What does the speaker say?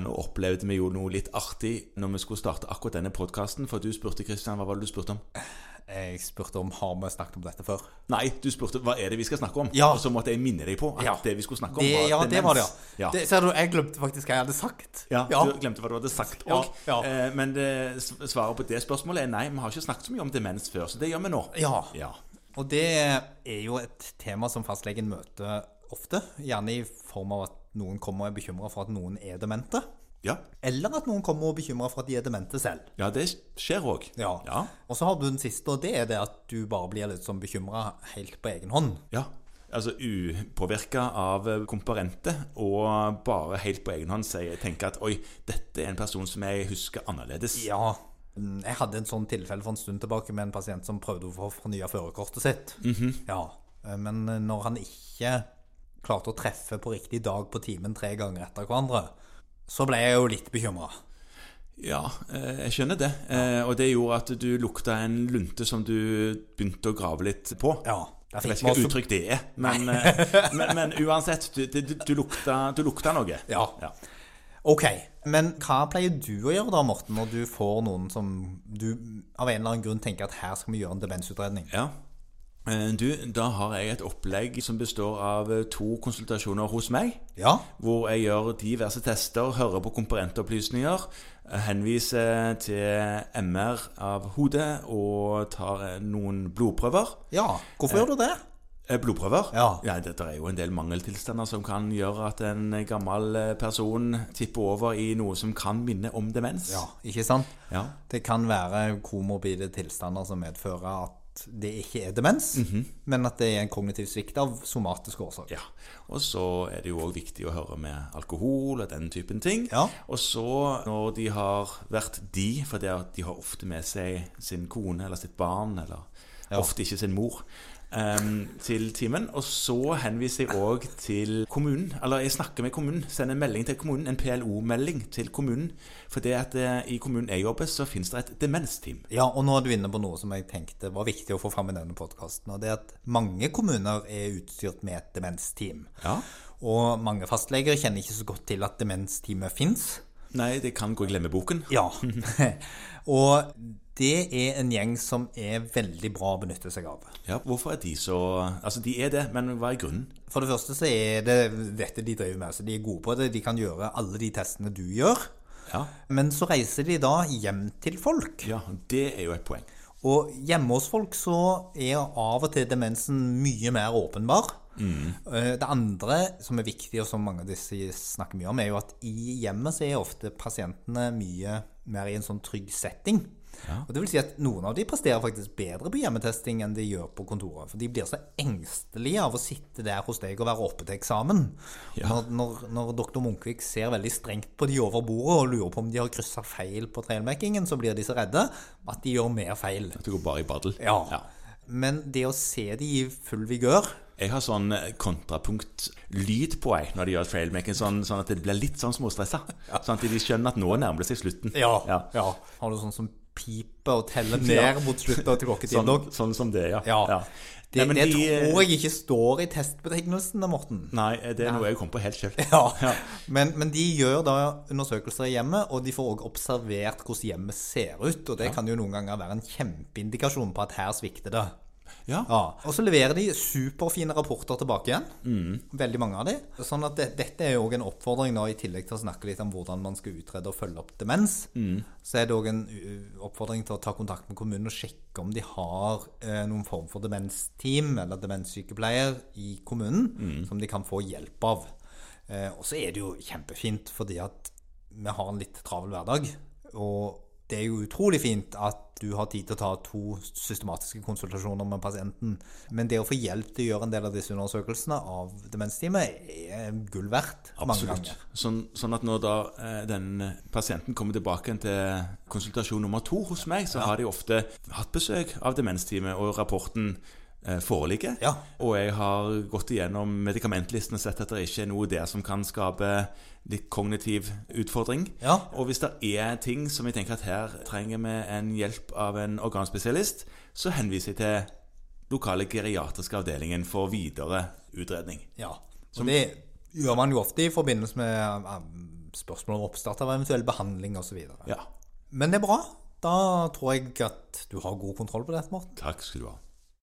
Nå opplevde vi jo noe litt artig når vi skulle starte akkurat denne podkasten. For du spurte, Kristian, hva var det du spurte om? Jeg spurte om har vi snakket om dette før. Nei, du spurte hva er det vi skal snakke om. Ja. Og så måtte jeg minne deg på at Ja. det vi skulle snakke om, Det, ja, demens. det var det, ja. Det, ser du, jeg glemte faktisk hva jeg hadde sagt. Ja. Du glemte hva du hadde sagt Ja, òg. Eh, men det, svaret på det spørsmålet er nei. Vi har ikke snakket så mye om demens før, så det gjør vi nå. Ja. Ja. Og det er jo et tema som fastlegen møter ofte. Gjerne i form av at noen kommer og er bekymra for at noen er demente. Ja. Eller at noen kommer og er bekymra for at de er demente selv. ja, det skjer òg. Ja. Ja. Og så har du den siste, og det er det at du bare blir litt sånn bekymra helt på egen hånd. ja. Altså upåvirka av komparente, og bare helt på egen hånd sier- tenker at oi, dette er en person som jeg husker annerledes. Ja. mm, Jeg hadde en sånn tilfelle for en stund tilbake med en pasient som prøvde å få fornya førerkortet sitt. Ja. eh, Men når han ikke klarte å treffe på riktig dag på timen tre ganger etter hverandre, så ble jeg jo litt bekymra. Ja, eh, jeg skjønner det. Eh, Og det gjorde at du lukta en lunte som du begynte å grave litt på. Ja. Jeg vet ikke hva uttrykk det er, men, eh, men, men uansett, du, du, du, lukta, du lukta noe. Ja. Ja. Ok, men hva pleier du å gjøre da, Morten, når du får noen som du av en eller annen grunn tenker at her skal vi gjøre en demensutredning? Ja. Eh, Du, da har jeg et opplegg som består av eh, to konsultasjoner hos meg. Ja. Hvor jeg gjør diverse tester, hører på komponentopplysninger, eh, henviser til MR av hodet og tar eh, noen blodprøver. Ja, hvorfor gjør du det? Eh, Blodprøver? Ja. Dette er jo en del mangeltilstander som kan gjøre at en gammel eh, person tipper over i noe som kan minne om demens. Ja, ikke sant? Ja. Det kan være komorbide tilstander som medfører at det ikke er demens, men at det er en kognitiv svikt av somatiske årsaker. Ja, og så er det jo òg viktig å høre med alkohol og den typen ting. Ja. Og så, når de har vært de, for det at de har ofte med seg sin kone eller sitt barn, eller ofte ikke sin mor, em, til timen. Og så henviser jeg òg til kommunen, eller jeg snakker med kommunen, sender en melding til kommunen, en PLO-melding til kommunen. For det at eh, i kommunen jeg jobber, så finnes det et demensteam. Ja, og nå er du inne på noe som jeg tenkte var viktig å få fram i denne podkasten. Og det er at mange kommuner er utstyrt med et demensteam. Ja. Og mange fastleger kjenner ikke så godt til at demensteamet fins. Nei, det kan gå i glemmeboken. Ja. og det er en gjeng som er veldig bra å benytte seg av. Ja, Hvorfor er de så Altså, de er det, men hva er grunnen? For det første så er det dette de driver med. Så de er gode på det. De kan gjøre alle de testene du gjør. Ja, Men så reiser de da hjem til folk. ja det er jo et poeng. Og hjemme hos folk så er av og til demensen mye mer åpenbar. Eh, Det andre som er viktig, og som mange av disse snakker mye om, er jo at i hjemmet så er ofte pasientene mye mer i en sånn trygg setting. Og det vil si at noen av de presterer faktisk bedre på hjemmetesting enn de gjør på kontoret. For de blir så engstelige av å sitte der hos deg og være oppe til eksamen. Når, når, når doktor Munkvik ser veldig strengt på de over bordet og lurer på om de har kryssa feil på trailmakingen, så blir de så redde at de gjør mer feil. At det går bare i baddel. Ja. Men det å se de i full vigør Jeg har sånn eh, kontrapunktlyd på meg når de gjør trailmaking, sånn, sånn at det blir litt sånn småstressa. Sånn at de skjønner at nå nærmer det seg slutten. Ja. ja. Har du sånn som piper og teller ned Ja. mot slutten av klokketiden Sånn, òg? sånn som det, ja. Ja. Det, Nei, det de- tror jeg ikke står i testbetegnelsen, da, Morten. Nei, det er noe jeg kom på helt. Ja, Men, men de gjør da undersøkelser i hjemmet, og de får også observert hvordan hjemmet ser ut. Og det kan jo noen ganger være en kjempeindikasjon på at her svikter det. Ja. Ja, Og så leverer de superfine rapporter tilbake igjen. Veldig mange av de. Sånn at det, dette er jo òg en oppfordring, nå, i tillegg til å snakke litt om hvordan man skal utrede og følge opp demens. Så er det òg en uh, oppfordring til å ta kontakt med kommunen og sjekke om de har eh, noen form for demensteam eller demenssykepleier i kommunen som de kan få hjelp av. Eh, og så er det jo kjempefint fordi at vi har en litt travel hverdag. Og det er jo utrolig fint at du har tid til å ta to systematiske konsultasjoner med pasienten. Men det å få hjelp til å gjøre en del av disse undersøkelsene av demensteamet er gull verdt mange ganger. Sånn, sånn at når da eh, den pasienten kommer tilbake til konsultasjon nummer to hos meg, så har de ofte hatt besøk av demensteamet, og rapporten eh, foreligger. Ja. Og jeg har gått igjennom medikamentlisten og sett at det ikke er noe der som kan skape litt kognitiv utfordring. Ja. Og hvis det er ting som jeg tenker at her trenger vi en hjelp av en organspesialist, så henviser jeg til lokale geriatriske avdelingen for videre utredning. Ja. Og det gjør man jo ofte i forbindelse med eh, spørsmål om oppstart av eventuell behandling osv. Ja. Men det er bra. Da tror jeg at du har god kontroll på dette, Morten. Takk skal du ha.